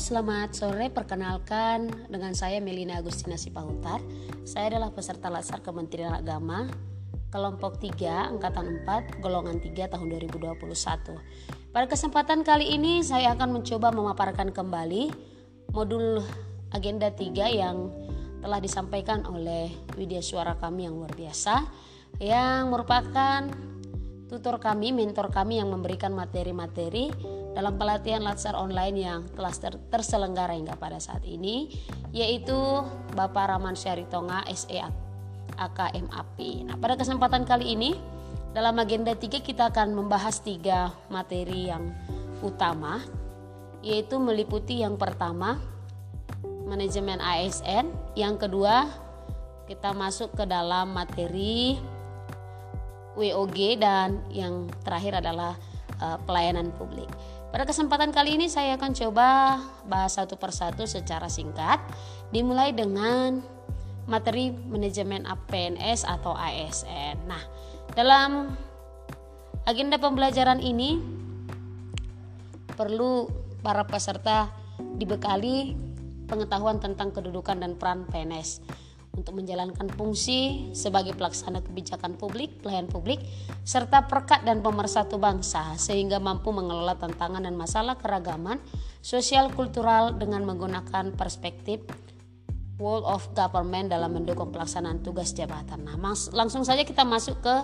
selamat sore. Perkenalkan dengan saya Melina Agustina Sipahutar. Saya adalah peserta latsar Kementerian Agama kelompok 3 angkatan 4 golongan 3 tahun 2021. Pada kesempatan kali ini saya akan mencoba memaparkan kembali modul agenda 3 yang telah disampaikan oleh Widya Suara kami yang luar biasa yang merupakan tutor kami, mentor kami yang memberikan materi-materi dalam pelatihan latsar online yang telah ter terselenggara hingga pada saat ini yaitu Bapak Raman Syaritonga SE AKMAP. Nah, pada kesempatan kali ini dalam agenda 3 kita akan membahas tiga materi yang utama yaitu meliputi yang pertama manajemen ASN, yang kedua kita masuk ke dalam materi WOG dan yang terakhir adalah uh, pelayanan publik. Pada kesempatan kali ini saya akan coba bahas satu persatu secara singkat dimulai dengan materi manajemen PNS atau ASN. Nah, dalam agenda pembelajaran ini perlu para peserta dibekali pengetahuan tentang kedudukan dan peran PNS untuk menjalankan fungsi sebagai pelaksana kebijakan publik, pelayan publik, serta perkat dan pemersatu bangsa sehingga mampu mengelola tantangan dan masalah keragaman sosial kultural dengan menggunakan perspektif world of government dalam mendukung pelaksanaan tugas jabatan. Nah, langsung saja kita masuk ke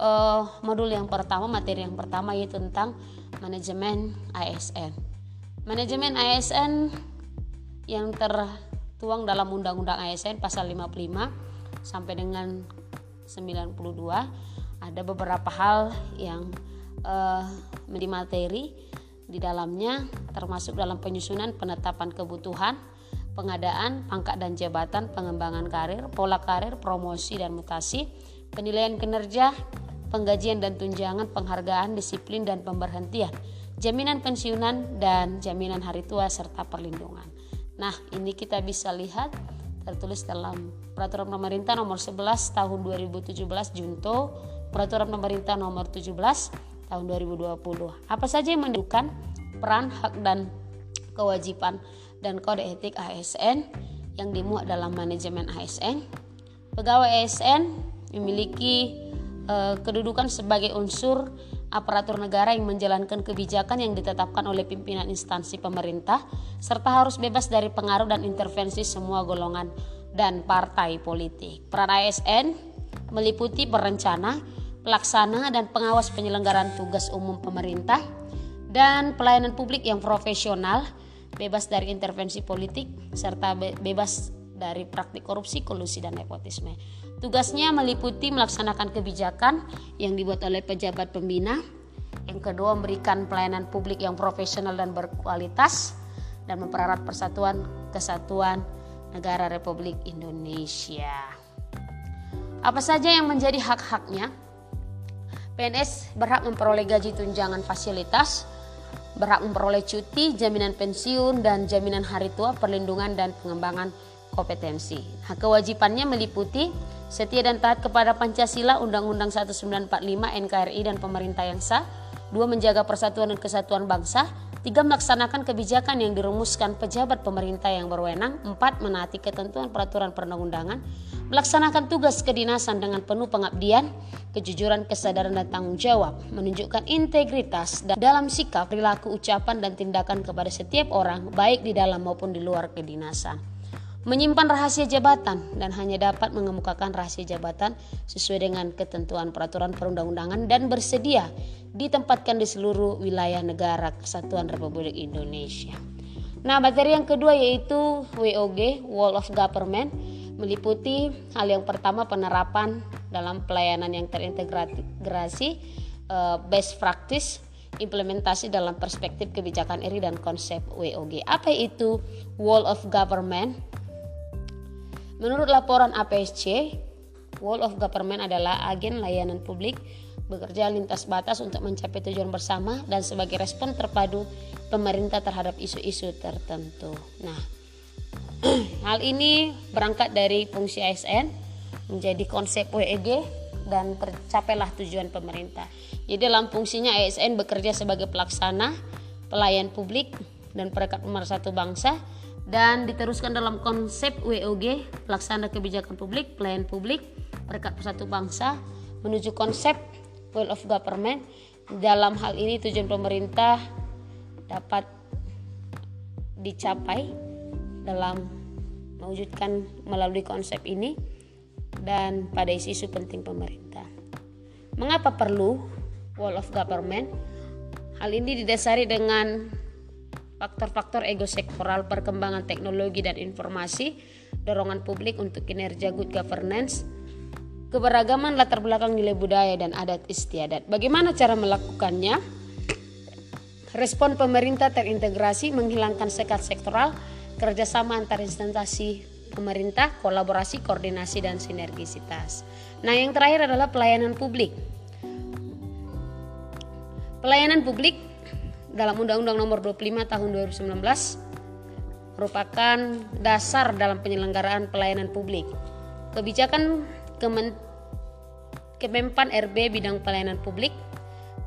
uh, modul yang pertama, materi yang pertama yaitu tentang manajemen ASN. Manajemen ASN yang ter tertuang dalam Undang-Undang ASN pasal 55 sampai dengan 92 ada beberapa hal yang uh, menjadi materi di dalamnya termasuk dalam penyusunan penetapan kebutuhan pengadaan pangkat dan jabatan pengembangan karir pola karir promosi dan mutasi penilaian kinerja penggajian dan tunjangan penghargaan disiplin dan pemberhentian jaminan pensiunan dan jaminan hari tua serta perlindungan Nah, ini kita bisa lihat tertulis dalam Peraturan Pemerintah Nomor 11 Tahun 2017 Junto Peraturan Pemerintah Nomor 17 Tahun 2020. Apa saja yang menentukan peran, hak dan kewajiban dan kode etik ASN yang dimuat dalam manajemen ASN. Pegawai ASN memiliki uh, kedudukan sebagai unsur aparatur negara yang menjalankan kebijakan yang ditetapkan oleh pimpinan instansi pemerintah serta harus bebas dari pengaruh dan intervensi semua golongan dan partai politik. Peran ASN meliputi perencana, pelaksana dan pengawas penyelenggaraan tugas umum pemerintah dan pelayanan publik yang profesional, bebas dari intervensi politik serta bebas dari praktik korupsi, kolusi dan nepotisme. Tugasnya meliputi melaksanakan kebijakan yang dibuat oleh pejabat pembina. Yang kedua, memberikan pelayanan publik yang profesional dan berkualitas dan mempererat persatuan kesatuan negara Republik Indonesia. Apa saja yang menjadi hak-haknya? PNS berhak memperoleh gaji tunjangan fasilitas, berhak memperoleh cuti, jaminan pensiun, dan jaminan hari tua, perlindungan, dan pengembangan kompetensi. Hak kewajibannya meliputi setia dan taat kepada Pancasila, Undang-Undang 1945, NKRI dan pemerintah yang sah. Dua, menjaga persatuan dan kesatuan bangsa. Tiga, melaksanakan kebijakan yang dirumuskan pejabat pemerintah yang berwenang. Empat, menaati ketentuan peraturan perundang-undangan. Melaksanakan tugas kedinasan dengan penuh pengabdian, kejujuran, kesadaran, dan tanggung jawab. Menunjukkan integritas dalam sikap, perilaku, ucapan, dan tindakan kepada setiap orang, baik di dalam maupun di luar kedinasan menyimpan rahasia jabatan dan hanya dapat mengemukakan rahasia jabatan sesuai dengan ketentuan peraturan perundang-undangan dan bersedia ditempatkan di seluruh wilayah negara kesatuan Republik Indonesia. Nah, materi yang kedua yaitu WOG, Wall of Government, meliputi hal yang pertama penerapan dalam pelayanan yang terintegrasi, uh, best practice, implementasi dalam perspektif kebijakan ERI dan konsep WOG. Apa itu Wall of Government? Menurut laporan APSC, Wall of Government adalah agen layanan publik bekerja lintas batas untuk mencapai tujuan bersama dan sebagai respon terpadu pemerintah terhadap isu-isu tertentu. Nah, hal ini berangkat dari fungsi ASN menjadi konsep WEG dan tercapailah tujuan pemerintah. Jadi dalam fungsinya ASN bekerja sebagai pelaksana pelayan publik dan perekat pemersatu bangsa dan diteruskan dalam konsep WOG pelaksana kebijakan publik pelayan publik perekat persatu bangsa menuju konsep will of government dalam hal ini tujuan pemerintah dapat dicapai dalam mewujudkan melalui konsep ini dan pada isu-isu penting pemerintah. Mengapa perlu wall of government? Hal ini didasari dengan faktor-faktor ego sektoral perkembangan teknologi dan informasi, dorongan publik untuk kinerja good governance, keberagaman latar belakang nilai budaya dan adat istiadat. Bagaimana cara melakukannya? Respon pemerintah terintegrasi menghilangkan sekat sektoral, kerjasama antar instansi pemerintah, kolaborasi, koordinasi, dan sinergisitas. Nah, yang terakhir adalah pelayanan publik. Pelayanan publik dalam Undang-Undang Nomor 25 Tahun 2019 merupakan dasar dalam penyelenggaraan pelayanan publik. Kebijakan Kemen Kemenpan RB bidang pelayanan publik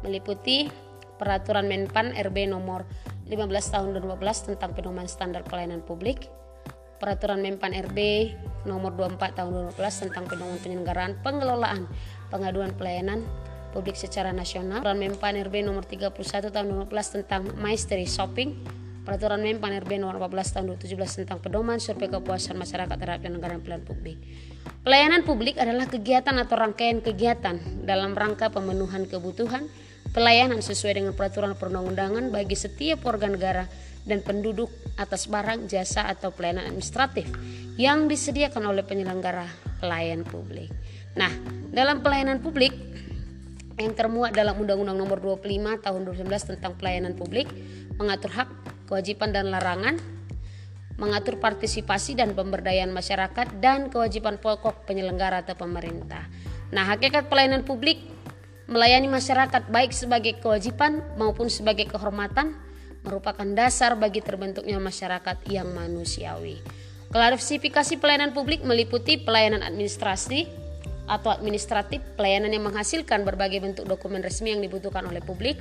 meliputi Peraturan Menpan RB nomor 15 tahun 2012 tentang pedoman standar pelayanan publik, Peraturan Menpan RB nomor 24 tahun 2012 tentang pedoman penyelenggaraan pengelolaan pengaduan pelayanan publik secara nasional, Peraturan Menpan RB nomor 31 tahun 2012 tentang mystery shopping, Peraturan Menpan RB nomor 14 tahun 2017 tentang pedoman survei kepuasan masyarakat terhadap penyelenggaraan pelayanan publik. Pelayanan publik adalah kegiatan atau rangkaian kegiatan dalam rangka pemenuhan kebutuhan pelayanan sesuai dengan peraturan perundang-undangan bagi setiap warga negara dan penduduk atas barang, jasa atau pelayanan administratif yang disediakan oleh penyelenggara pelayan publik. Nah, dalam pelayanan publik yang termuat dalam Undang-Undang Nomor 25 Tahun 2019 tentang Pelayanan Publik mengatur hak, kewajiban dan larangan, mengatur partisipasi dan pemberdayaan masyarakat dan kewajiban pokok penyelenggara atau pemerintah. Nah, hakikat pelayanan publik melayani masyarakat baik sebagai kewajiban maupun sebagai kehormatan merupakan dasar bagi terbentuknya masyarakat yang manusiawi. Klarifikasi pelayanan publik meliputi pelayanan administrasi, atau administratif, pelayanan yang menghasilkan berbagai bentuk dokumen resmi yang dibutuhkan oleh publik,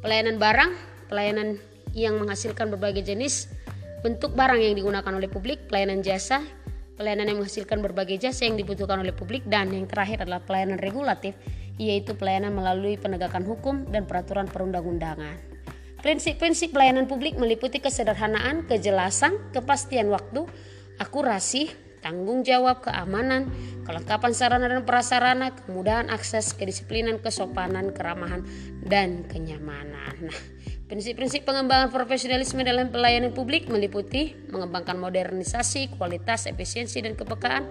pelayanan barang, pelayanan yang menghasilkan berbagai jenis bentuk barang yang digunakan oleh publik, pelayanan jasa, pelayanan yang menghasilkan berbagai jasa yang dibutuhkan oleh publik, dan yang terakhir adalah pelayanan regulatif, yaitu pelayanan melalui penegakan hukum dan peraturan perundang-undangan. Prinsip-prinsip pelayanan publik meliputi kesederhanaan, kejelasan, kepastian waktu, akurasi, tanggung jawab, keamanan, kelengkapan sarana dan prasarana, kemudahan akses, kedisiplinan, kesopanan, keramahan, dan kenyamanan. Nah, prinsip-prinsip pengembangan profesionalisme dalam pelayanan publik meliputi mengembangkan modernisasi, kualitas, efisiensi, dan kepekaan,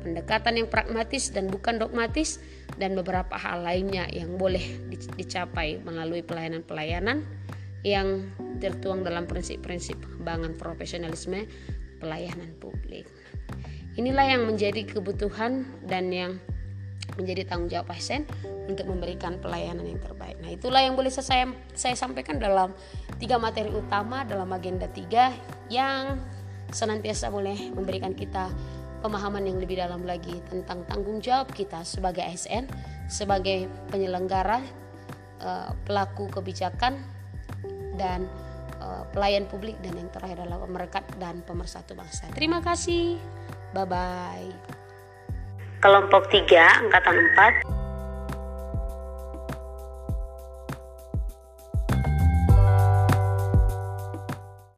pendekatan yang pragmatis dan bukan dogmatis, dan beberapa hal lainnya yang boleh dicapai melalui pelayanan-pelayanan yang tertuang dalam prinsip-prinsip pengembangan profesionalisme pelayanan publik. Inilah yang menjadi kebutuhan dan yang menjadi tanggung jawab pasien untuk memberikan pelayanan yang terbaik. Nah, itulah yang boleh saya saya sampaikan dalam tiga materi utama dalam agenda tiga yang senantiasa boleh memberikan kita pemahaman yang lebih dalam lagi tentang tanggung jawab kita sebagai ASN, sebagai penyelenggara, eh, pelaku kebijakan dan eh, pelayan publik dan yang terakhir adalah pemerekat dan pemersatu bangsa. Terima kasih. Bye bye. Kelompok 3 angkatan 4